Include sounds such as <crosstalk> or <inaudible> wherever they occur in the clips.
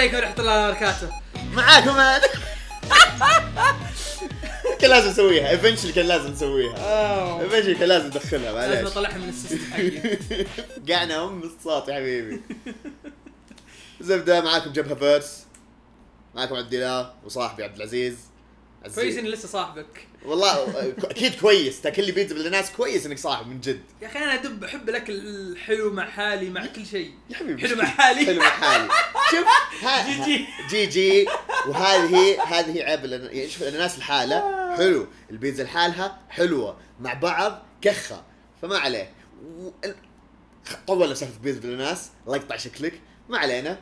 عليكم ورحمة الله وبركاته. معاكم هذا <laughs> كان لازم نسويها. ايفنشلي كان لازم نسويها. اوه ايفنشلي كان لازم ندخلها لازم معليش اطلعها من السيستم حقي. <laughs> قعنا ام الصوت يا حبيبي. زبده معاكم جبهة فيرس. معاكم عبد الله وصاحبي عبد العزيز. عزيز. كويس إني لسه صاحبك. والله أكيد كويس. تاكل لي بيتزا بالناس كويس إنك صاحب من جد. يا أخي أنا أدب أحب الأكل الحلو مع حالي مع كل شيء. يا حبيبي حلو مع حالي. حلو مع حالي. <laughs> شوف جي جي. جي جي. وهذه هذه عيب يعني شوف الاناناس لحاله حلو. البيتزا لحالها حلوة مع بعض كخة. فما عليه. و- ال- طول سالفه بيتزا بالاناناس الله يقطع شكلك. ما علينا.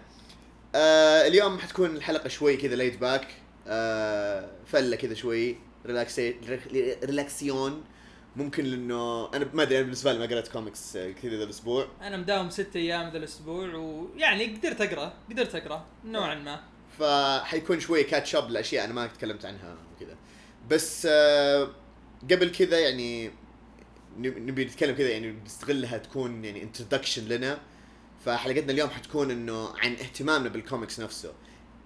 آه اليوم حتكون الحلقة شوي كذا laid back. آه فله كذا شوي relaxy relaxy يون ممكن لأنه أنا ما أدري أنا بالنسبة لي ما قريت كوميكس آه، كذا ذا الأسبوع. أنا مداوم ست أيام ذا الأسبوع ويعني قدرت أقرأ قدرت أقرأ نوعا ما. فحيكون شوي catch up لأشياء أنا ما تكلمت عنها وكذا. بس آه، قبل كذا يعني نب- نبي نتكلم كذا يعني نستغلها تكون يعني introduction لنا. فحلقتنا اليوم حتكون إنه عن اهتمامنا بالكوميكس نفسه.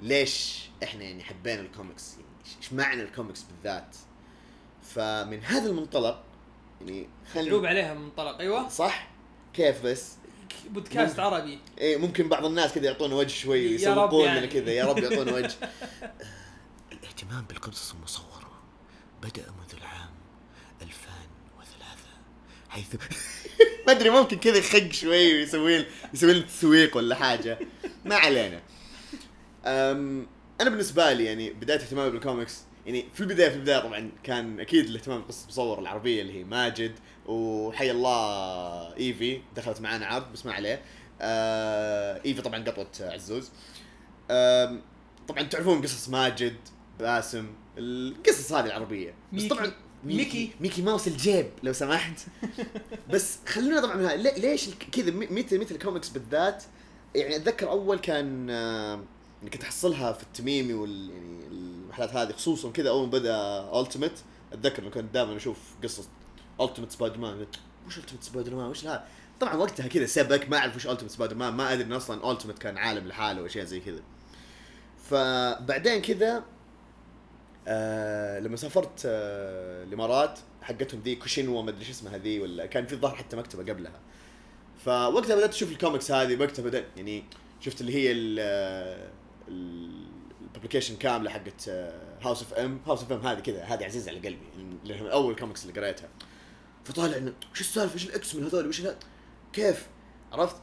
ليش إحنا يعني حبينا الكوميكس؟ يعني إيش- إيش معنى الكوميكس بالذات؟ فمن هذا المنطلق يعني خلينا عليها من منطلق أيوه. صح؟ كيف بس؟ بودكاست عربي. إيه ممكن بعض الناس كذا يعطونا وجه شوي يسوقون يعني. لنا كذا يا رب يعطونا <laughs> وجه. الاهتمام بالقصص المصورة بدأ منذ العام 2003 حيث <laughs> ما أدري ممكن كذا يخق شوي ويسوي يسوي لنا تسويق ولا حاجة. ما علينا. أنا بالنسبة لي يعني بداية اهتمامي بالكوميكس يعني في البداية في البداية طبعا كان أكيد الاهتمام بالقصص المصورة العربية اللي هي ماجد وحي الله إيفي دخلت معانا عرض بس ما عليه. آه إيفي طبعا قطوة عزوز. آم، طبعا تعرفون قصص ماجد باسم القصص هذه العربية. بس. طبعا ميكي. ميكي. ماوس الجيب لو سمحت. بس خلونا طبعا ليش كذا مثل مثل الكوميكس بالذات؟ يعني أتذكر أول كان آه، يعني كنت أحصلها في التميمي وال يعني المحلات هذه خصوصا كذا أول ما بدأ التيمت أتذكر إنه كنت دائما أشوف قصص التيمت سبايدر مان وش التيمت سبايدر مان وش هذا؟ طبعا وقتها كذا سبك ما أعرف وش التيمت سبايدر مان ما أدري انه أصلا التيمت كان عالم لحاله واشياء زي كذا. فبعدين كذا آه لما سافرت آه الإمارات حقتهم ذي كوشينوا ما أدري اسمها ذي ولا كان في الظاهر حتى مكتبة قبلها. فوقتها بدأت أشوف الكوميكس هذه وقتها بدأت يعني شفت اللي هي ال publication كاملة حقت House of M House of M هذه كذا هذه عزيزة على قلبي من أول كوميكس اللي قريتها. فطالع إنه وش السالفة؟ وش ال X-Men هذول؟ وش كيف؟ عرفت؟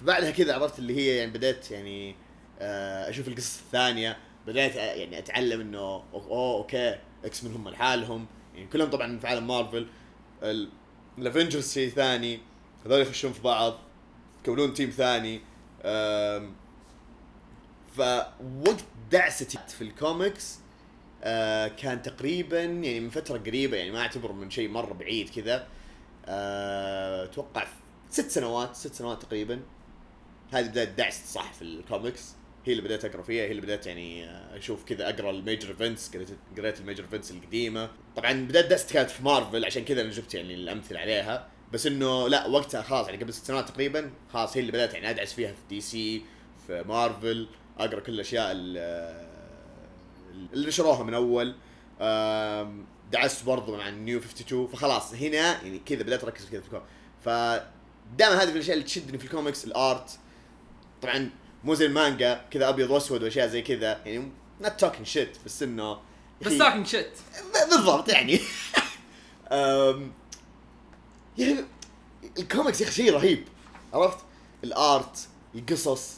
فبعدها كذا عرفت اللي هي يعني بديت يعني آه، أشوف القصص الثانية بديت أ- يعني أتعلم إنه أوه okay X-Men هم لحالهم. يعني كلهم طبعا في عالم مارفل. ال- Avengers شيء ثاني هذول يخشون في بعض يكونون team ثاني. فوقت دعستي في الكوميكس آه كان تقريبا يعني من فترة قريبة يعني ما اعتبره من شيء مرة بعيد كذا آه، أتوقع ست سنوات ست سنوات تقريبا. هذه بداية دعست صح في الكوميكس. هي اللي بديت أقرأ فيها هي اللي بديت يعني آه، أشوف كذا أقرأ ال major events قريت ال major events القديمة. طبعا بداية دعست كانت في مارفل عشان كذا أنا جبت يعني الأمثلة عليها. بس إنه لا وقتها خلاص يعني قبل ست سنوات تقريبا خلاص هي اللي بدأت يعني أدعس فيها في DC في مارفل. أقرأ كل الأشياء ال- اللي نشروها من أول. دعست برضو مع New 52 فخلاص هنا يعني كذا بدأت أركز كذا في الكوميكس فدائما هذه الأشياء اللي تشدني في ال comics ال art. طبعا مو زي المانجا كذا أبيض وأسود وأشياء زي كذا. يعني not talking shit بس إنه بس talking shit بالضبط يعني. <laughs> أخي الكوميكس يا أخي شيء رهيب. عرفت؟ ال art القصص.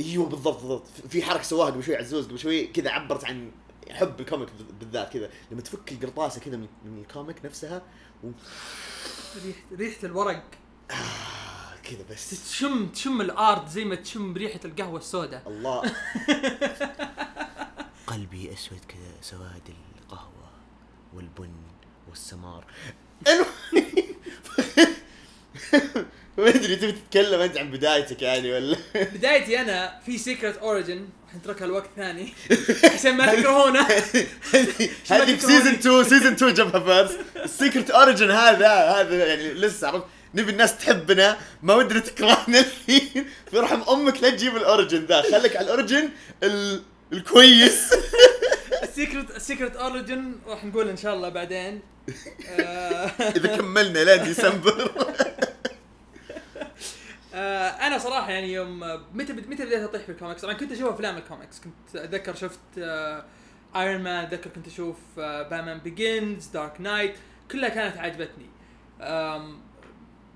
أيوه بالضبط بالضبط. في حركة سواها قبل شوي عزوز قبل شوي كذا عبرت عن حب ال comic بالذات كذا. لما تفك القرطاسة كذا من, الكوميك نفسها و... ريحة ريحة الورق. آه كذا بس. تشم تشم ال art زي ما تشم بريحة القهوة السوداء. الله. <laughs> قلبي أسود كذا سواد القهوة والبن والسمار. <laughs> <laughs> ما أدري تبي تتكلم أنت عن بدايتك يعني ولا؟ بدايتي أنا في secret origin راح نتركها لوقت ثاني. <laughs> عشان ما تكرهونا. هذه في season 2 season 2 جبهة فيرس ال secret origin هذا هذا يعني لسه عرفت؟ نبي الناس تحبنا ما ودنا تكرهنا الحين. <laughs> في رحم أمك لا تجيب ال origin ذا. خليك على ال origin ال... الكويس. ال secret ال secret origin راح نقول إن شاء الله بعدين. إذا كملنا لين ديسمبر آه، أنا صراحة يعني يوم متى متى بديت أطيح في الكوميكس طبعا كنت أشوف أفلام الكوميكس كنت أتذكر شفت Iron Man أتذكر كنت أشوف Batman Begins Dark Knight كلها كانت عجبتني.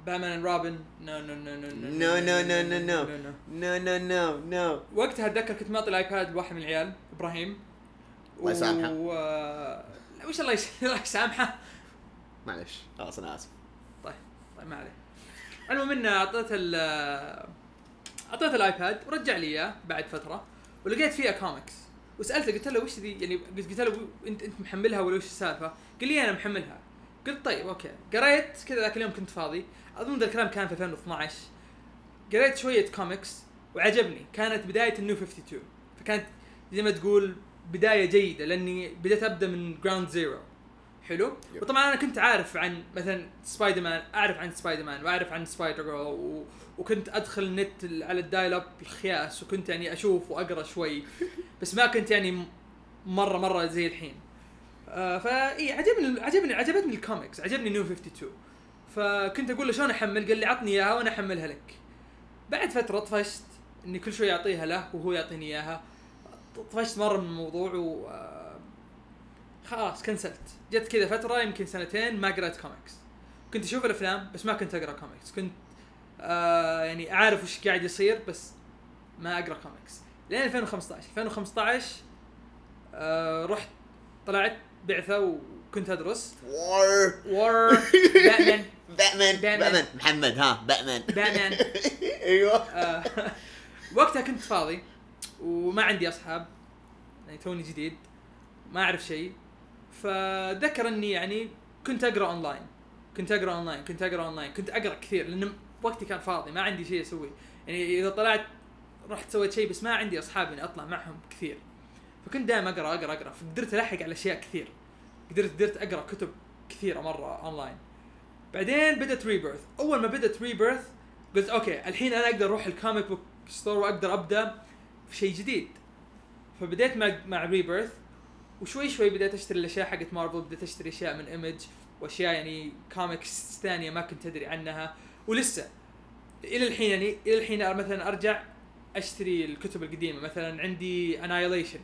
Batman Robin no no no no No, no, no, no, no. no no no no وقتها أتذكر كنت معطي ال iPad لواحد من العيال إبراهيم. الله يسامحه. آه، وش <laughs> الله يسامحه. معلش. خلاص أنا آسف. طيب طيب ما عليه. المهم إنه اعطيته ال اعطيته ال iPad ورجع لي إياه بعد فترة ولقيت فيها كوميكس وسألته قلت له وش ذي؟ يعني قلت له أنت أنت محملها ولا وش السالفة؟ قال لي أنا محملها. قلت طيب okay. قريت كذا ذاك اليوم كنت فاضي. أظن ذا الكلام كان في 2012 قريت شوية كوميكس وعجبني. كانت بداية ال New 52 فكانت زي ما تقول بداية جيدة لأني بديت أبدأ من ground zero حلو؟ yep. وطبعا أنا كنت عارف عن مثلا سبايدر مان أعرف عن سبايدر مان وأعرف عن Spider Girl و... وكنت أدخل النت على ال dial up الخياس وكنت يعني أشوف وأقرأ شوي <laughs> بس ما كنت يعني مرة مرة زي الحين. آه فاي عجبني عجبني عجبتني الكوميكس عجبني New 52 فكنت أقول له شلون أحمل؟ قال لي عطني إياها وأنا أحملها لك. بعد فترة طفشت إني كل شوي أعطيها له وهو يعطيني إياها. طفشت مرة من الموضوع و آه، خلاص كنسلت جت كذا فترة يمكن سنتين ما قرأت كوميكس كنت أشوف الأفلام بس ما كنت أقرأ كوميكس كنت آه يعني أعرف وش قاعد يصير بس ما أقرأ كوميكس لين 2015 2015 آه رحت طلعت بعثة وكنت أدرس. وار باتمان باتمان باتمان. باتمان محمد ها باتمان باتمان <laughs> أيوه. آه، <laughs> وقتها كنت فاضي وما عندي أصحاب يعني توني جديد ما أعرف شيء. فذكر إني يعني كنت أقرأ أونلاين. كنت أقرأ أونلاين كنت أقرأ أونلاين كنت أقرأ كثير لأن وقتي كان فاضي ما عندي شيء اسويه يعني إذا طلعت رحت سويت شيء بس ما عندي أصحاب إني أطلع معهم كثير. فكنت دائما أقرأ أقرأ أقرأ. فقدرت ألحق على أشياء كثير. قدرت قدرت أقرأ كتب كثيرة مرة أونلاين. بعدين بدأت Rebirth أول ما بدأت Rebirth قلت okay الحين أنا أقدر أروح ال comic book store وأقدر أبدأ في شيء جديد. فبديت مع مع Rebirth وشوي شوي بديت أشتري الأشياء حقت مارفل بديت أشتري أشياء من Image وأشياء يعني كوميكس ثانية ما كنت أدري عنها. ولسه إلى الحين يعني إلى الحين مثلا أرجع أشتري الكتب القديمة مثلا عندي Annihilation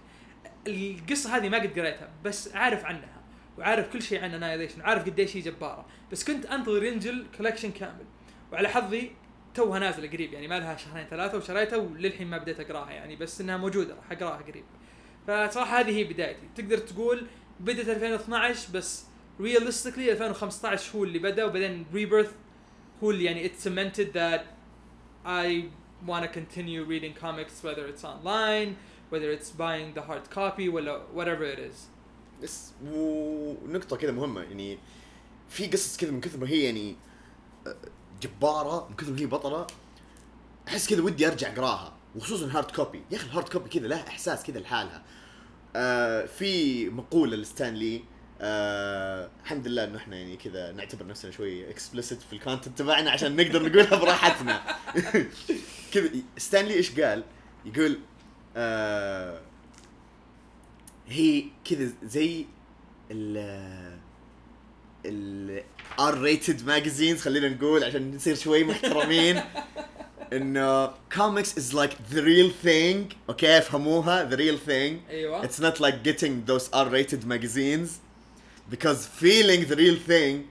القصة هذه ما قد قريتها بس عارف عنها وعارف كل شيء عن Annihilation عارف قديش هي جبارة. بس كنت أنتظر ينزل collection كامل. وعلى حظي توها نازلة قريب يعني ما لها شهرين ثلاثة وشريتها وللحين ما بديت أقراها يعني بس إنها موجودة راح أقراها قريب. فصراحة هذه هي بدايتي. تقدر تقول بدت 2012 بس realistically 2015 هو اللي بدأ وبعدين Rebirth هو اللي يعني it cemented that I want to continue reading comics whether it's online whether it's buying the hard copy ولا whatever it is. بس ونقطة كذا مهمة يعني في قصص كذا من كثر ما هي يعني آه، جبارة من كثر ما هي بطلة أحس كذا ودي أرجع أقراها وخصوصا hard copy يا أخي ال hard copy كذا لها إحساس كذا لحالها. آه في مقولة ل Stan Lee آه الحمد لله إنه إحنا يعني كذا نعتبر نفسنا شوي explicit في ال content تبعنا عشان نقدر نقولها براحتنا <laughs> كذا Stan Lee إيش قال؟ يقول آه هي كذا زي ال ال R rated magazines خلينا نقول عشان نصير شوي محترمين <laughs> إنه comics is like the real thing. okay افهموها the real thing. أيوه. It's not like getting those R rated magazines. Because feeling the real thing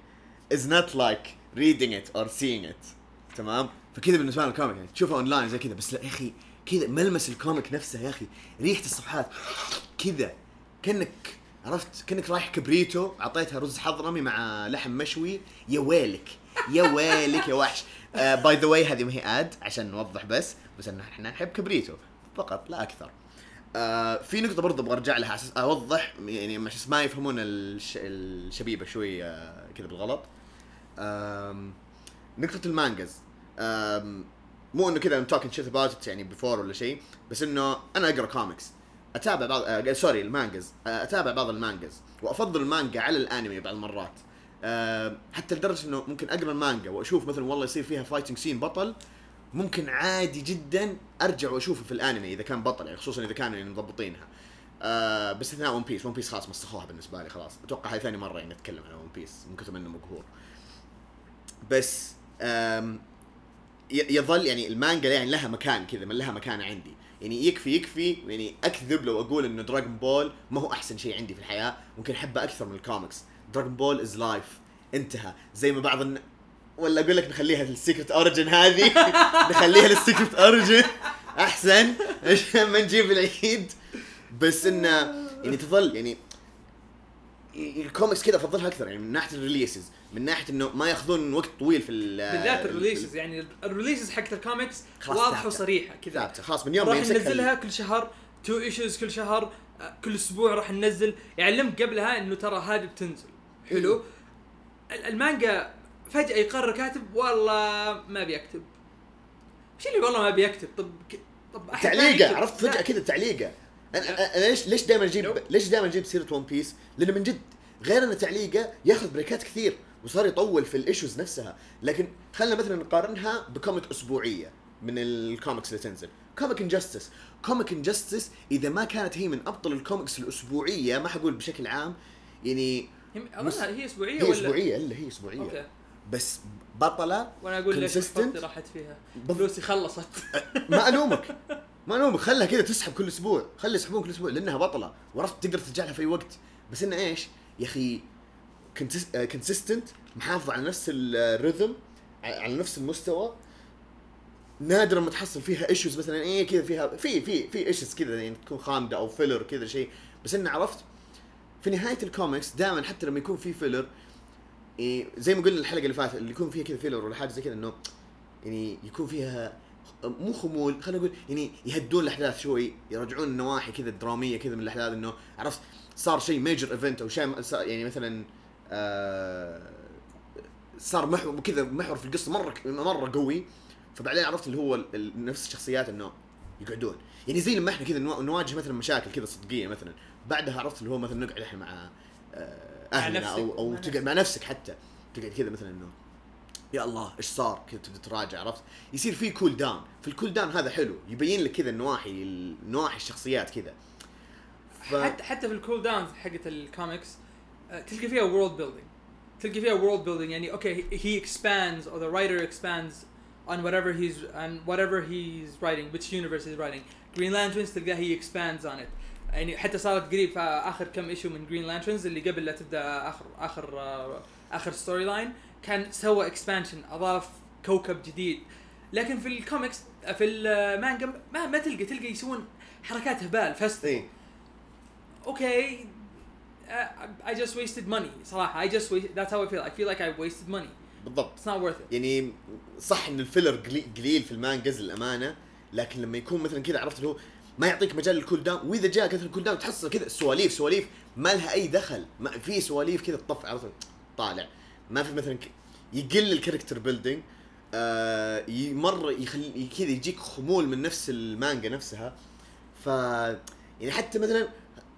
is not like reading it or seeing it. تمام؟ فكذا بالنسبة لنا ال comic يعني. تشوفها اونلاين زي كذا بس لا يا أخي كذا ملمس ال comic نفسه يا أخي. ريحة الصفحات كذا كأنك عرفت؟ كأنك رايح كبريتو اعطيتها رز حضرمي مع لحم مشوي. يا ويلك. يا ويلك يا وحش. by the way هذه ما هي ad عشان نوضح بس بس إن إحنا نحب كبريتو. فقط لا أكثر. آه في نقطة برضه أبغى أرجع لها أساس أوضح يعني عشان ما يفهمون الش... الشبيبة شوي آه كذا بالغلط. آم نقطة المانجز آم مو إنه كذا shit about it يعني before ولا شيء بس إنه أنا أقرأ كوميكس أتابع بعض آه sorry المانجز آه أتابع بعض المانجز وأفضل المانجا على الأنمي بعض المرات. آه حتى لدرجة إنه ممكن أقرأ المانجا وأشوف مثلا والله يصير فيها fighting scene بطل ممكن عادي جدا أرجع وأشوفه في الأنمي إذا كان بطل يعني خصوصا إذا كانوا يعني مضبطينها. آه باستثناء ون بيس ون بيس خلاص مسخوها بالنسبة لي خلاص. أتوقع هاي ثاني مرة يعني أتكلم عن ون بيس من كثر منه مقهور. بس يظل يعني المانجا يعني لها مكان كذا من لها مكان عندي. يعني يكفي يكفي يعني أكذب لو أقول إنه دراغون بول ما هو أحسن شيء عندي في الحياة. ممكن أحبه أكثر من الكوميكس دراغون بول is life انتهى. زي ما بعض الن... ولا أقول لك نخليها لل secret origin هذه. <laughs> نخليها لل secret origin أحسن. عشان <laughs> ما نجيب العيد. بس انه يعني تظل يعني الكوميكس كذا أفضلها أكثر. يعني من ناحية ال releases من ناحية إنه ما يأخذون وقت طويل في ال- بالذات ال- ال releases يعني ال releases حقت الكوميكس واضحة. وصريحة كذا. ثابتة. خلاص من يوم راح ننزلها كل شهر. two issues كل شهر. آه، كل أسبوع راح ننزل. يعلمك قبلها إنه ترى هذه بتنزل. حلو ال- المانجا فجأة يقرر كاتب والله ما بيكتب إيش اللي والله ما بيكتب طب. طب تعليقة. عرفت فجأة. كذا تعليقة أنا ليش ليش دائما أجيب. ليش دائما أجيب سيرة ون بيس؟ لأنه من جد غير إنه تعليقة ياخذ break ات كثير وصار يطول في ال issues نفسها لكن خلينا مثلا نقارنها ب comic أسبوعية من الكوميكس اللي تنزل comic Injustice comic Injustice إذا ما كانت هي من أبطل الكوميكس الأسبوعية ما حقول بشكل عام يعني هي أظنها هي أسبوعية هي ولا أسبوعية إلا هي أسبوعية. أوكي. بس بطلة وأنا أقول لك راحت فيها. فلوسي خلصت. ما ألومك. ما ألومك. خلها كذا تسحب كل أسبوع. خلي يسحبون كل أسبوع لأنها بطلة. وعرفت تقدر ترجع لها في أي وقت. بس إنه إيش؟ يا أخي consistent محافظه على نفس ال rhythm على نفس المستوى. نادرا ما تحصل فيها issues مثلا إيه كذا فيها في في في issues كذا يعني تكون خامدة أو filler كذا شيء. بس إنه عرفت في نهاية الكوميكس دائما حتى لما يكون في filler إيه زي ما قلنا الحلقة اللي فاتت اللي يكون فيها كذا filler ولا حاجة زي كذا إنه يعني يكون فيها مو خمول خلينا نقول يعني يهدون الأحداث شوي يرجعون النواحي كذا الدراميه كذا من الأحداث إنه عرفت صار شيء major event أو شيء يعني مثلا آه صار محور كذا محور في القصة مرة مرة قوي. فبعدين عرفت اللي هو نفس الشخصيات إنه يقعدون. يعني زي لما إحنا كذا نوا- نواجه مثلا مشاكل كذا صدقية مثلا. بعدها عرفت اللي هو مثلا نقعد إحنا مع آه، أهلنا أو أو تقعد. مع نفسك. حتى. تقعد كذا مثلا إنه يا الله إيش صار؟ كذا تبدأ تراجع عرفت؟ يصير في cool down في ال cool down هذا حلو. يبين لك كذا النواحي نواحي الشخصيات كذا. ف... حتى حتى في ال cool down حقت الكوميكس آه، تلقى فيها world building تلقى فيها world building يعني okay he expands or the writer expands on whatever he's on whatever he's writing which universe he's writing. Green Lanterns تلقاه he expands on it. يعني حتى صارت قريب في آخر كم issue من Green Lanterns اللي قبل لا تبدأ اخر آخر آه، آخر story line كان سوى expansion أضاف كوكب جديد لكن في الكوميكس في المانجا ما ما تلقى تلقى يسوون حركات هبال فستيفال إي uh, I just wasted money. صراحة I just wasted. That's how I feel. I feel like I wasted money. بالضبط It's not worth it. يعني صح إن ال filler قلي- قليل في المانجز للأمانة لكن لما يكون مثلا كذا عرفت اللي هو ما يعطيك مجال لل cool down وإذا جاء كثر ال cool down تحصل كذا سواليف سواليف ما لها أي دخل. ما في سواليف كذا تطف عرفت طالع. ما في مثلا ك- يقل ال character building آه مرة يخلي كذا يجيك خمول من نفس المانجا نفسها. ف يعني حتى مثلا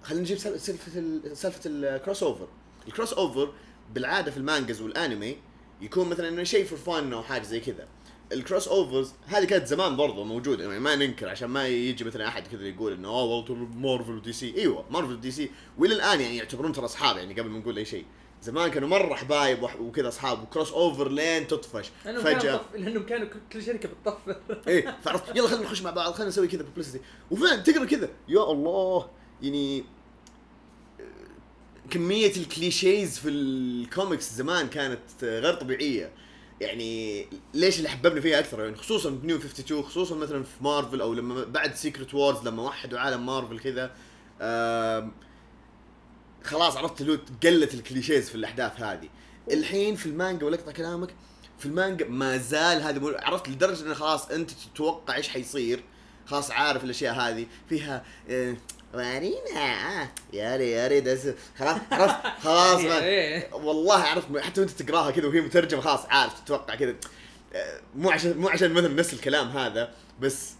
خلينا نجيب سالفة ال- سالفة ال crossover ال crossover بالعادة في المانجز والانمي يكون مثلا إنه شيء for fun أو حاجة زي كذا. ال crossovers هذه كانت زمان برضو موجودة يعني ما ننكر عشان ما يجي مثلا أحد كذا يقول إنه أوه والله مارفل ودي سي. إيوه مارفل ودي سي. والى الآن يعني يعتبرون ترى أصحاب يعني قبل ما نقول أي شيء. زمان كانوا مرة حبايب وكذا أصحاب و crossover لين تطفش. لأنهم فجأة. كانوا طف... لأنهم كانوا كل شركة بتطفر. إيه <laughs> فعرفت؟ يلا خلينا نخش مع بعض خلينا نسوي كذا publicity وفعلا تقرأ كذا. يا الله. يعني كمية ال clichés في الكوميكس زمان كانت غير طبيعية. يعني ليش اللي حببني فيها أكثر؟ يعني خصوصا في New 52 خصوصا مثلا في مارفل أو لما بعد Secret Wars لما وحدوا عالم مارفل كذا خلاص عرفت هو قلت ال clichés في الأحداث هذه. الحين في المانجا ولا اقطع كلامك في المانجا ما زال هذا عرفت لدرجة إنه خلاص أنت تتوقع إيش حيصير؟ خلاص عارف الأشياء هذه. فيها وارينا آه، يا ري يا ري دس خلاص <laughs> خلاص ما إيه. والله عرفت حتى وأنت تقراها كذا وهي مترجمة خلاص عارف تتوقع كذا. آه، مو عشان مو عشان مثلا نفس الكلام هذا بس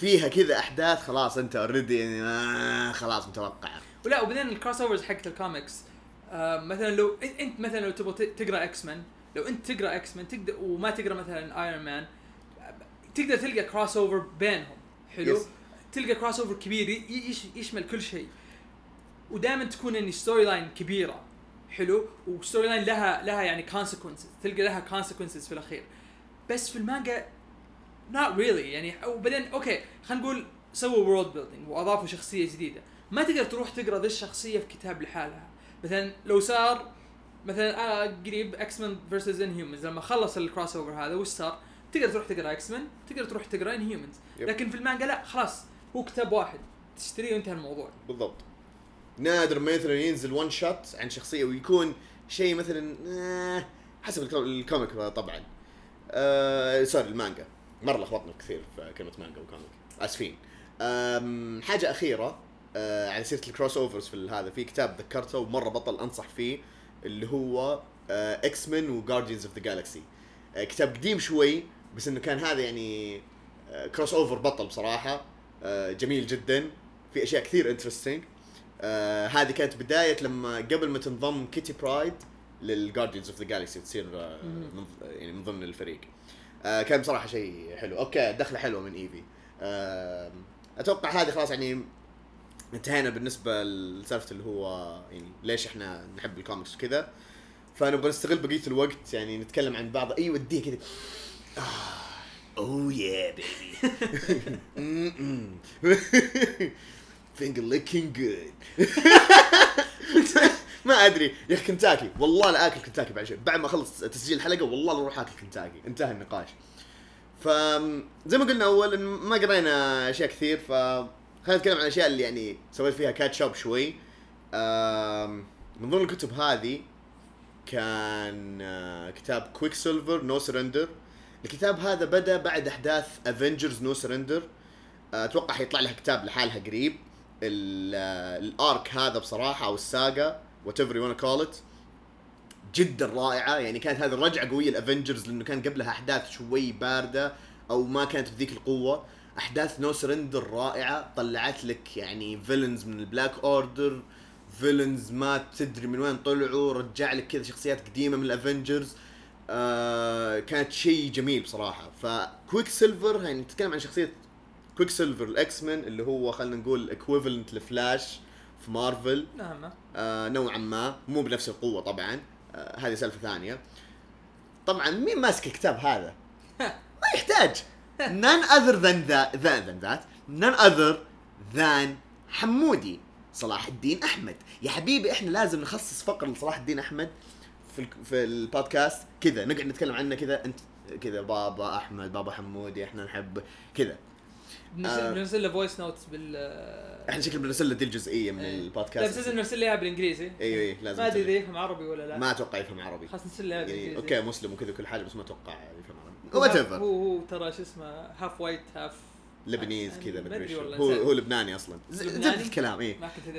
فيها كذا أحداث خلاص أنت already يعني آه خلاص متوقعه ولا وبعدين ال crossovers حقت الكوميكس آه مثلا لو إنت مثلا لو تبغى تقرأ X-Men لو إنت تقرأ X-Men تقدر وما تقرأ مثلا Iron Man تقدر تلقى crossover بينهم. حلو؟ Yes. تلقى crossover كبير يشمل كل شيء. ودائما تكون any storyline كبيرة. حلو؟ و storyline لها لها يعني consequences تلقى لها consequences في الأخير. بس في المانجا not really. يعني وبعدين okay خلينا نقول سووا world building وأضافوا شخصية جديدة. ما تقدر تروح تقرأ ذي الشخصية في كتاب لحالها. مثلا لو صار مثلا آه قريب X-Men versus Inhumans لما خلص ال crossover هذا وش صار؟ تقدر تروح تقرأ X-Men تقدر تروح تقرأ Inhumans. لكن في المانجا لا خلاص. هو كتاب واحد. تشتريه وانتهى الموضوع. بالضبط. نادر ما مثلا ينزل one shot عن شخصية ويكون شيء مثلا آه حسب ال co- ال comic طبعا. آه sorry المانجا. مرة لخبطنا كثير في كلمة مانجا و comic. آسفين. حاجة أخيرة آه على سيرة ال crossovers في هذا. في كتاب ذكرته ومرة بطل أنصح فيه اللي هو X-Men و Guardians of the Galaxy كتاب قديم شوي بس إنه كان هذا يعني crossover بطل بصراحة. آه، جميل جدا. في أشياء كثير interesting آه هذه كانت بداية لما قبل ما تنضم Kitty Pryde لل Guardians of the Galaxy وتصير آه. من يعني من ضمن الفريق. آه كان بصراحة شيء حلو. okay دخلة حلوة من ايفي آه أتوقع هذه خلاص يعني انتهينا بالنسبة لسالفة اللي هو يعني ليش إحنا نحب الكوميكس وكذا. فنبغى نستغل بقية الوقت يعني نتكلم عن بعض. أيوه اديه كذا. اوه يا بيبي فينجر ليكينج جود ما أدري. يا أخي كنتاكي. والله لا آكل كنتاكي بعد شوي. بعد ما أخلص تسجيل الحلقة والله لا أروح آكل كنتاكي. انتهى النقاش. ف زي ما قلنا أول ما قرينا أشياء كثير ف خلينا نتكلم عن الاشياء اللي يعني سويت فيها catch up شوي. من ضمن الكتب هذه كان آه، كتاب Quicksilver No Surrender الكتاب هذا بدأ بعد أحداث Avengers No Surrender أتوقع حيطلع لها كتاب لحالها قريب. آه، ال arc هذا بصراحة أو ال saga whatever you call it جدا رائعة. يعني كانت هذه الرجعة قوية ال Avengers لأنه كان قبلها أحداث شوي باردة أو ما كانت بذيك القوة. أحداث No Surrender رائعة. طلعت لك يعني villains من ال Black Order villains ما تدري من وين طلعوا. رجع لك كذا شخصيات قديمة من ال Avengers. آه كانت شيء جميل بصراحة. ف Quicksilver يعني نتكلم عن شخصية Quicksilver ال X-Men اللي هو خلينا نقول equivalent ل Flash في مارفل. نعم. آه نوعا ما مو بنفس القوة طبعا. آه هذه سالفة ثانية. طبعا مين ماسك الكتاب هذا؟ ما يحتاج. None other than that than, than that. None other than حمودي صلاح الدين أحمد. يا حبيبي إحنا لازم نخصص فقرة لصلاح الدين أحمد. في في البودكاست كذا نقعد نتكلم عنه كذا انت كذا بابا أحمد بابا حمودي إحنا نحب كذا. بنرسل آه. له voice notes بال إحنا شكل بنرسل له دي الجزئية من. لا البودكاست. بس لازم نرسل لها بالإنجليزي. أيوه أيوه لازم ما أدري. إذا يفهم عربي ولا لا. ما أتوقع يفهم عربي. خلاص نرسل لها يعني بالإنجليزي. okay مسلم وكذا كل حاجة بس ما أتوقع يفهم عربي. whatever هو هو ترى شو اسمه half white half Lebanese يعني كذا مدري والله، هو. هو لبناني أصلا. ز- لبناني؟ زبده الكلام إيه. ما كنت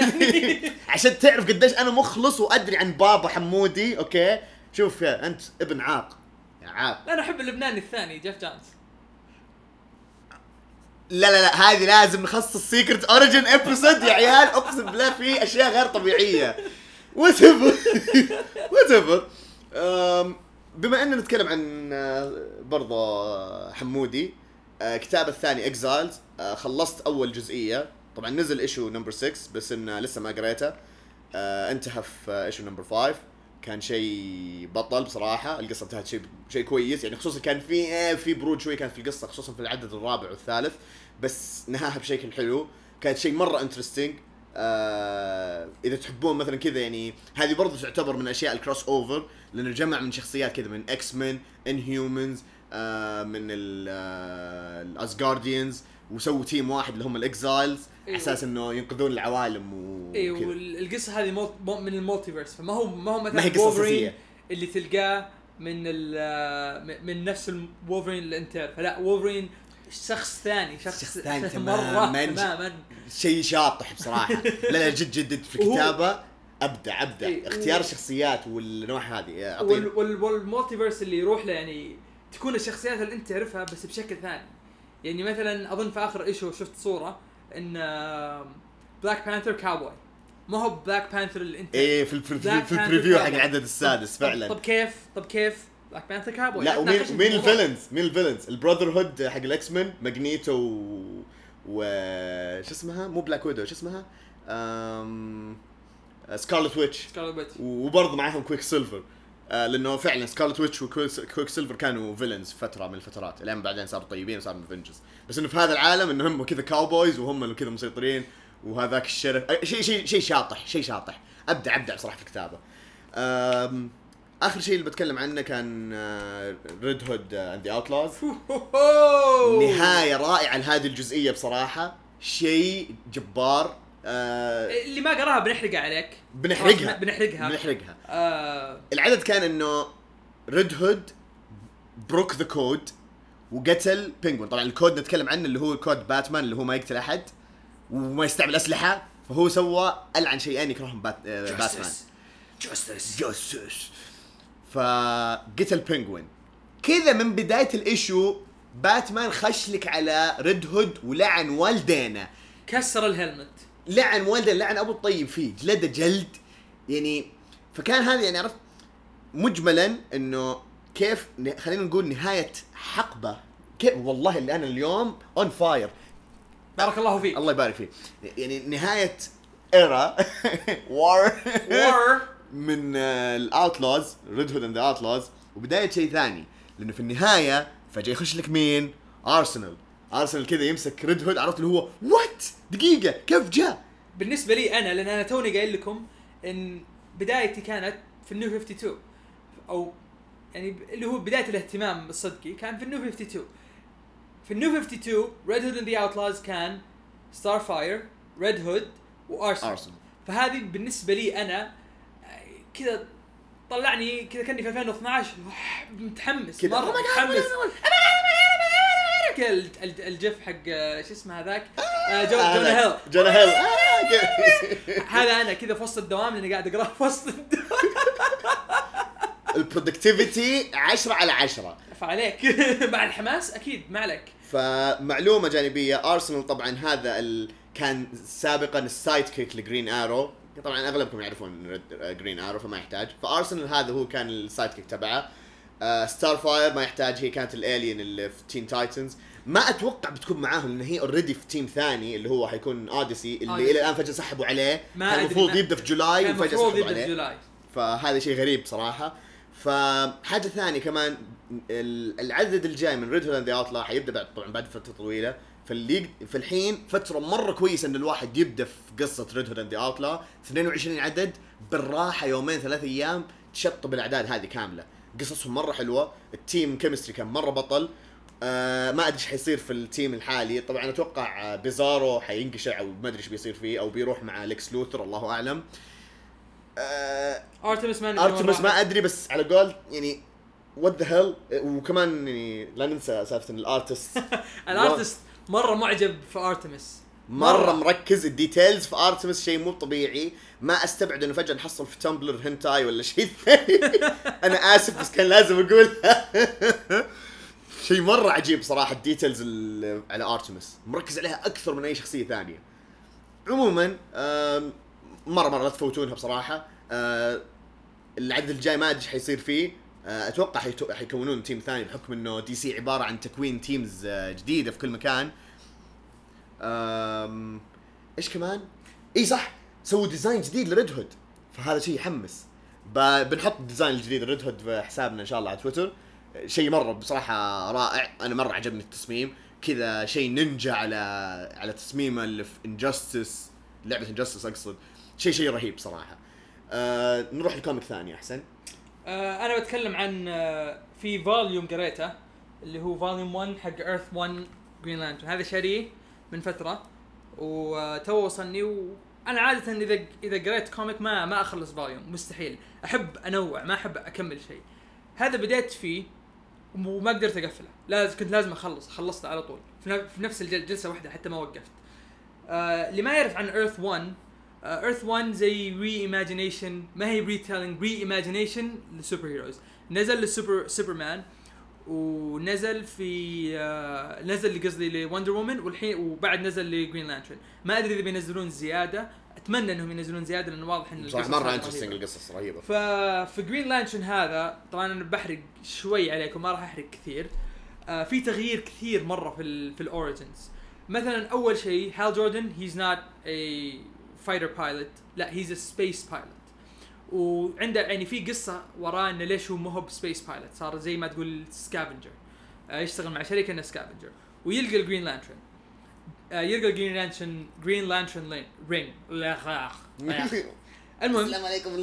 أدري. <laughs> عشان تعرف قديش أنا مخلص وأدري عن بابا حمودي okay؟ شوف يا أنت ابن عاق. عاق. لا أنا أحب اللبناني الثاني Geoff Johns. لا لا لا هذه لازم نخصص secret origin episode يا عيال. أقسم بالله في أشياء غير طبيعية. whatever <laughs> بما إننا نتكلم عن آه، برضه حمودي كتاب الثاني Exiles خلصت أول جزئية. طبعا نزل issue number 6 بس إنه لسه ما قريته. آه، انتهى في issue number 5 كان شيء بطل بصراحة. القصة انتهت شيء شيء كويس. يعني خصوصا كان في آه، في برود شوي كان في القصة خصوصا في العدد الرابع والثالث. بس نهاها بشكل حلو. كانت شيء مرة interesting آه إذا تحبون مثلا كذا يعني هذه برضو تعتبر من أشياء ال crossover لأنه جمع من شخصيات كذا من X-Men Inhumans آه من ال Asgardians وسووا team واحد اللي هم ال Exiles على. أساس إنه ينقذون العوالم و اي وكذا. والقصة هذه مو مو- من ال multiverse فما هو ما هو مثلا ما هي قصة وولفرين اللي تلقاه من ال من نفس الوولفرين اللي انت تعرفه. لا وولفرين شخص ثاني شخص شخص ثاني مرة تماماً. تماما. شيء شاطح بصراحة. <laughs> لا لا جد جد في الكتابة أبدع أبدع. إيه، اختيار الشخصيات والنوع هذه وال أعطيني. وال وال multiverse اللي يروح له يعني تكون الشخصيات اللي انت تعرفها بس بشكل ثاني. يعني مثلا أظن في آخر issue شفت صورة إن Black Panther cowboy ما هو Black Panther اللي انت إيه في البر- في, ال preview حق. العدد السادس فعلا. طب كيف؟ طب كيف؟ Black Panther cowboy لا ومين مين. ال villains؟ مين ال villains؟ ال Brotherhood حق ال X-Men Magneto و, و... شو اسمها؟ مو Black Widow شو اسمها؟ أم... Scarlet Witch Scarlet Witch وبرضه معاهم Quicksilver آه لأنه فعلا Scarlet Witch و Quicksilver كانوا villains فترة من الفترات. لين بعدين صاروا طيبين وصاروا Avengers بس إنه في هذا العالم إنه هم كذا cowboys وهم اللي كذا مسيطرين وهذاك الشرف. شيء شيء شيء شاطح شيء شاطح. ابدع أبدع بصراحة في الكتابه آم، آخر شيء اللي بتكلم عنه كان Red Hood and the Outlaws نهاية رائعة لهذه الجزئية بصراحة. شيء جبار. آه، اللي ما قراها بنحرق عليك. بنحرقها. بنحرقها. بنحرقها. آه. العدد كان إنه Red Hood broke the code وقتل Penguin طبعا الكود نتكلم عنه اللي هو code Batman اللي هو ما يقتل أحد وما يستعمل أسلحة فهو سوى العن شيئين يكرههم بات... آه، Batman just loses فقتل Penguin كذا من بداية ال issue Batman خش لك على Red Hood ولعن والدينا كسر ال helmet. لعن والده لعن أبو الطيب فيه جلده جلد. يعني فكان هذا يعني عرفت مجملا إنه كيف خلينا نقول نهاية حقبة. كيف والله اللي أنا اليوم on fire بارك الله فيك. الله يبارك فيه يعني نهاية era وار وور من ال Outlaws Red Hood and Outlaws وبداية شيء ثاني. لأنه في النهاية فجأة يخش لك مين؟ Arsenal Arsenal كذا يمسك Red Hood عرفت اللي هو what دقيقة كيف جاء؟ بالنسبة لي أنا لأن أنا توني قايل لكم إن بدايتي كانت في ال New 52 أو يعني اللي هو بداية الاهتمام الصدقي كان في ال New 52 في ال New 52 Red Hood and the Outlaws كان Starfire Red Hood و Arsenal Arsenal فهذه بالنسبة لي أنا كذا طلعني كذا كأني في 2012 متحمس كذا. مرة Oh متحمس. ال- ال GIF حق آه، شو اسمه هذاك؟ آه، جو Jonah Hill. Jonah Hill. آه،. <laughs> هذا أنا كذا في وسط الدوام لأني قاعد اقراه في وسط الدوام. <laughs> ال productivity 10 على 10 فعليك. <laughs> مع الحماس؟ أكيد ما عليك. فمعلومة جانبية ارسنال طبعا هذا ال... كان سابقا ال sidekick ل Green Arrow طبعا أغلبكم يعرفون Green Arrow فما يحتاج. فارسنال هذا هو كان ال sidekick تبعه. Starfire ما يحتاج هي كانت ال alien اللي في Teen Titans ما أتوقع بتكون معاهم لأن هي already في team ثاني اللي هو حيكون Odyssey اللي. إلى الآن فجأة سحبوا عليه. ما كان المفروض يبدأ في July وفجأة سحبوا يبدأ في عليه. July فهذا شيء غريب صراحة. فحاجة ثانية كمان ال- العدد الجاي من Red Hood and Outlaws حيبدأ بعد طبعا بعد فترة طويلة. فاللي في الحين فترة مرة كويسة إن الواحد يبدأ في قصة Red Hood and Outlaws 22 عدد بالراحة يومين ثلاث أيام تشطب الأعداد هذه كاملة. قصصهم مرة حلوة. ال team chemistry كان مرة بطل. آه ما أدري إيش حيصير في ال team الحالي. طبعا أتوقع Bizarro حينقشع أو ما أدري إيش بيصير فيه أو بيروح مع Lex Luthor الله أعلم. آه Artemis man Artemis ما أدري بس على قول يعني what the hell وكمان يعني لا ننسى سالفة إن ال artist <laughs> ال artist مرة معجب في Artemis مرة مركز. ال details في Artemis شيء مو طبيعي. ما أستبعد إنه فجأة نحصل في Tumblr hentai ولا شيء ثاني. <laughs> أنا آسف بس كان لازم اقولها <laughs> شيء مرة عجيب صراحة ال details ال- على Artemis مركز عليها أكثر من أي شخصية ثانية. عموما مرة مرة لا تفوتونها بصراحة. آه، العدد الجاي ما أدري إيش حيصير فيه. آه، أتوقع حيكونون team ثاني بحكم إنه DC عبارة عن تكوين teams آه، جديدة في كل مكان. إيش كمان؟ إي صح سووا design جديد ل Red Hood فهذا شيء يحمس. بنحط ال design الجديد ل Red Hood في حسابنا إن شاء الله على تويتر. شيء مرة بصراحة رائع. أنا مرة عجبني التصميم. كذا شيء نينجا على على تصميمه اللي في Injustice لعبة Injustice أقصد. شيء شيء رهيب صراحة. أه... نروح ل comic ثاني أحسن. آه أنا بتكلم عن آه في volume قريته اللي هو volume 1 حق Earth 1 Green Lantern هذا شاريه. من فترة وتو وصلني وأنا عادة إذا إذا قريت comic ما ما أخلص volume مستحيل. أحب أنوع ما أحب أكمل شيء. هذا بديت فيه وما قدرت أقفله. لازم كنت لازم أخلص خلصته على طول. في نفس الجل- جلسة واحدة حتى ما وقفت. آه اللي ما يعرف عن Earth 1 Earth 1 زي reimagination ما هي retelling reimagination لل superheroes. نزل لل super Superman. ونزل في آه نزل قصدي ل Wonder Woman والحين وبعد نزل ل Green Lantern ما أدري إذا بينزلون زيادة. أتمنى إنهم ينزلون زيادة لأنه واضح إن القصص مرة interesting. القصص رهيبة. ففي Green Lantern هذا طبعا أنا بحرق شوي عليكم ما راح أحرق كثير. آه في تغيير كثير مرة في ال في ال origins مثلا أول شيء Hal Jordan he's not a fighter pilot لا he's a space pilot وعنده يعني في قصة وراه إنه ليش هو مو هو space pilot؟ صار زي ما تقول scavenger آه يشتغل مع شركة إنه scavenger ويلقى ال Green Lantern آه يلقى ال Green Lantern Green Lantern ring المهم. السلام عليكم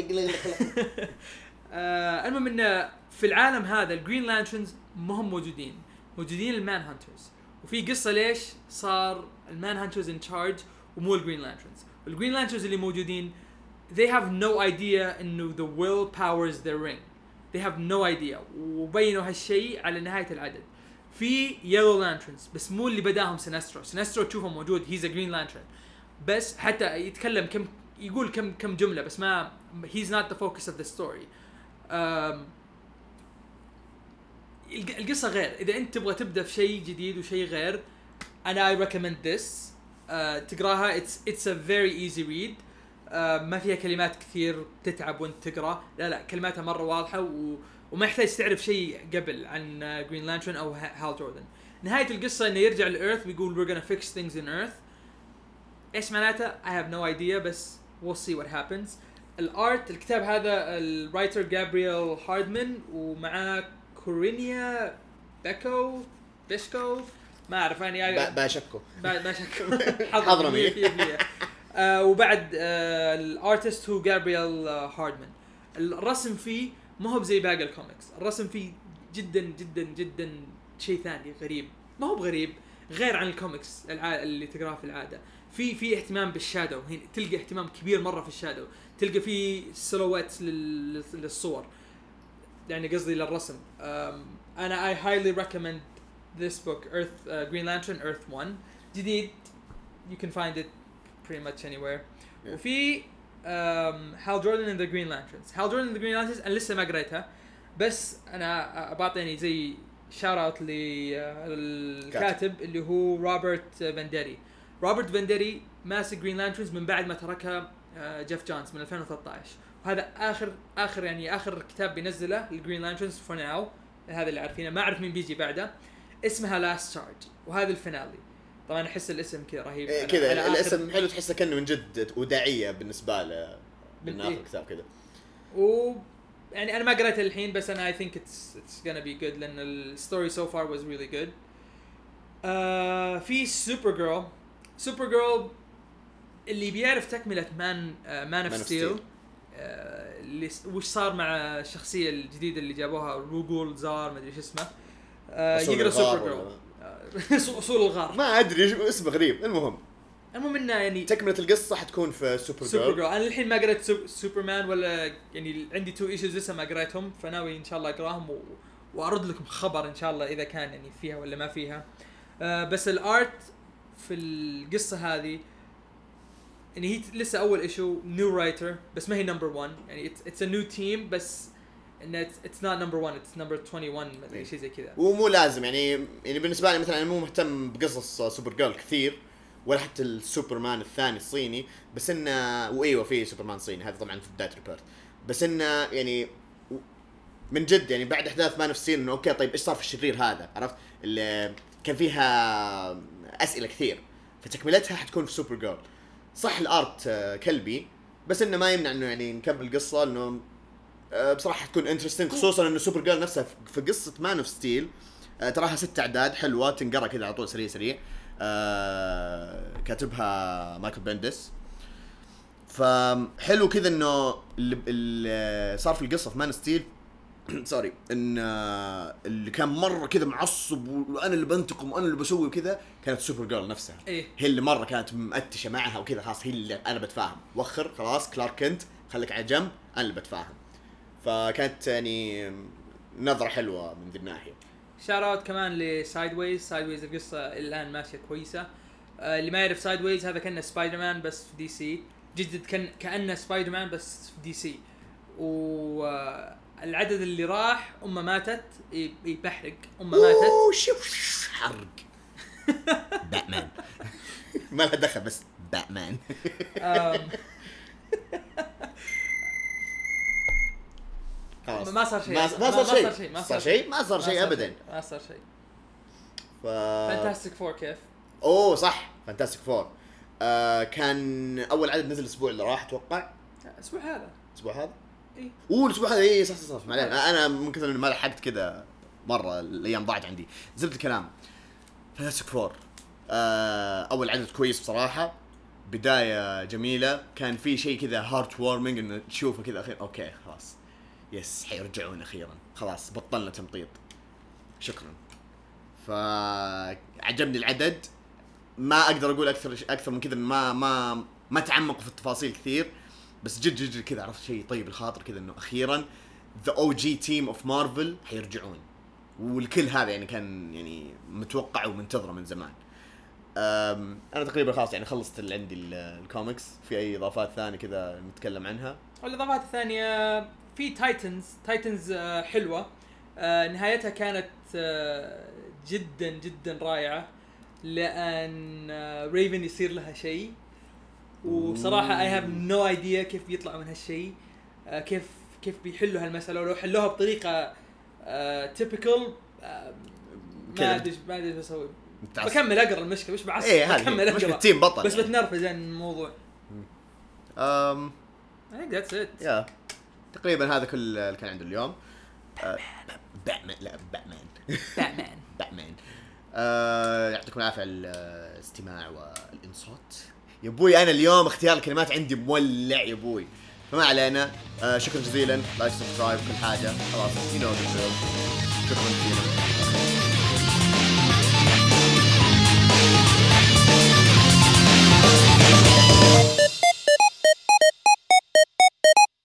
<laughs> آه المهم إنه في العالم هذا ال Green Lanterns ما هم موجودين. موجودين ال Manhunters وفي قصة ليش صار ال Manhunters in charge ومو ال Green Lanterns ال Green Lanterns اللي موجودين they have no idea إنه the will powers their ring. They have no idea. وبينوا هالشيء على نهاية العدد. في Yellow Lanterns بس مو اللي بداهم Sinestro Sinestro تشوفه موجود. he's a Green Lantern بس حتى يتكلم كم يقول كم كم جملة بس ما the focus of the story. أم، الق- القصة غير. إذا أنت تبغى تبدأ في شيء جديد وشيء غير أنا recommend this. أه تقراها. It's a very easy read. أه ما فيها كلمات كثير تتعب وانت تقرأ. لا لا كلماتها مرة واضحة و وما يحتاج تعرف شيء قبل عن Green Lantern أو Hal Jordan نهاية القصة إنه يرجع لل Earth ويقول we're gonna fix things in earth. إيش معناته؟ I have no idea بس we'll see what happens. ال art الكتاب هذا ال writer Gabriel Hardman ومعاه Corinna بيكو Bechko ما أعرف يعني با- باشكو. شك <laughs> حضرمي. 100% آه وبعد آه ال artist هو Gabriel آه Hardman الرسم فيه ما هو بزي باقي الكوميكس الرسم فيه جدا جدا جدا شيء ثاني غريب. ما هو بغريب غير عن الكوميكس. اللي تقراها في العادة. في في اهتمام بال shadow هنا تلقى اهتمام كبير مرة في ال shadow تلقى في silhouettes لل... للصور. يعني قصدي للرسم. أنا highly recommend this book Earth uh, Green Lantern Earth 1 جديد you can find it pretty much anywhere. Yeah. وفي um, Hal Jordan and the Green Lanterns. Hal Jordan and the Green Lanterns أنا لسه ما قريتها. بس أنا بعطيني زي shout out للكاتب اللي هو Robert Venditti Robert Venditti ماسك Green Lanterns من بعد ما تركها آه، Geoff Johns من 2013 وهذا آخر آخر يعني آخر كتاب بينزله لل Green Lanterns for now هذا اللي عارفينه. ما أعرف مين بيجي بعده. اسمها Last Charge وهذا ال finale. طبعا أحس الاسم كذا رهيب إيه، كذا الاسم حلو تحسه كأنه من جد وداعية بالنسبة له من بال- اخر إيه. كتاب كذا. و يعني أنا ما قريته الحين بس أنا I think it's it's gonna be good لأن ال story so far was really good في Supergirl Supergirl اللي بيعرف تكملة Man Man of Steel. اللي وش صار مع الشخصية الجديدة اللي جابوها؟ Rogol Zaar ما أدري إيش اسمه. آه، يقرأ Supergirl <laughs> Rogol Zaar. ما أدري اسمه غريب. المهم. المهم إنه يعني تكملة القصة حتكون في Super Supergirl أنا الحين ما قريت سوب- سوبرمان ولا يعني عندي two issues لسه ما قريتهم فناوي إن شاء الله أقراهم و... وأرد لكم خبر إن شاء الله إذا كان يعني فيها ولا ما فيها. آه بس ال art في القصة هذه يعني هي لسه أول issue new writer بس ما هي number 1 يعني it's a new team بس انه it's not number 1 it's number 21 ما أدري شيء زي كذا. ومو لازم يعني يعني بالنسبة لي مثلا أنا مو مهتم بقصص Supergirl كثير ولا حتى السوبرمان الثاني الصيني بس انه وإيوه في سوبرمان صيني هذا طبعا في بداية Rebirth بس انه يعني من جد يعني بعد أحداث Man of Steel إنه okay طيب إيش صار في الشرير هذا؟ عرفت؟ اللي كان فيها أسئلة كثير فتكملتها حتكون في Supergirl. صح ال art كلبي بس إنه ما يمنع إنه يعني نكمل القصة إنه بصراحة تكون interesting خصوصا إنه Supergirl نفسها في- قصة Man of Steel آه، تراها ست أعداد حلوة تنقرأ كذا على طول سريع سريع. آه، كاتبها Michael Bendis فحلو كذا إنه اللي, صار في القصة في Man Steel sorry إن آه، اللي كان مرة كذا معصب وأنا اللي بنتقم وأنا اللي بسوي وكذا كانت Supergirl نفسها. إيه. هي اللي مرة كانت مأتشة معها وكذا خلاص هي اللي أنا بتفاهم. وخر خلاص Clark كنت خليك على جنب أنا اللي بتفاهم. فكانت يعني نظرة حلوة من ذي الناحية. shout out كمان ل Sideways Sideways القصة الآن ماشية كويسة. آه اللي ما يعرف Sideways هذا كأنه سبايدر مان بس في DC جدد كان كأنه سبايدر مان بس في DC والعدد اللي راح أمه ماتت. إي- إي بحرق امه ماتت. اوه شوف حرق. <laughs> باتمان <laughs> ما لها دخل بس باتمان <laughs> خلاص. ما صار شيء. ما صار شيء. ما صار شيء؟ ما صار شيء ابدا. ما صار شيء. ف Fantastic Four كيف؟ أوه صح. Fantastic Four آه كان أول عدد نزل الأسبوع اللي راح أتوقع. الأسبوع هذا. الأسبوع هذا؟ اي أوه الأسبوع هذا. اي صح صح صح. ما علينا أنا من كثر ما لحقت كذا مرة الأيام ضاعت عندي. زبد الكلام. Fantastic Four آه أول عدد كويس بصراحة. بداية جميلة. كان في شيء كذا heartwarming إنه تشوفه كذا أخيرا okay خلاص. yes حيرجعون أخيرا. خلاص بطلنا تمطيط. شكرا. فعجبني العدد. ما أقدر أقول أكثر أكثر من كذا ما ما ما تعمقوا في التفاصيل كثير. بس جد جد جد كذا عرفت شيء طيب الخاطر كذا إنه أخيرا the OG team of Marvel حيرجعون. والكل هذا يعني كان يعني متوقع ومنتظره من زمان. أنا تقريبا خلاص يعني خلصت اللي عندي ال- الكوميكس في أي إضافات ثانية كذا نتكلم عنها؟ والاضافات الثانية في Titans Titans آه، حلوة. آه، نهايتها كانت آه، جدا جدا رائعة لأن ريفن يصير لها شيء. وصراحة I have no idea كيف بيطلعوا من هالشيء. كيف كيف بيحلوا هالمسألة. ولو حلوها بطريقة typical. ما أدري ما أدري أسوي. بكمل أقرأ المشكلة. مش بعصب إيه بكمل أقرأ. ال team بطل بس يعني. بتنرفز عن الموضوع. um I think that's it. yeah تقريبا هذا كل اللي كان عنده اليوم. باتمان لا باتمان باتمان باتمان آه يعطيكم العافية على الاستماع والانصات. يا أبوي أنا اليوم اختيار الكلمات عندي مولع يا أبوي. فما علينا. آه شكرا جزيلا. like subscribe كل حاجة. خلاص you know شكرا جزيلا.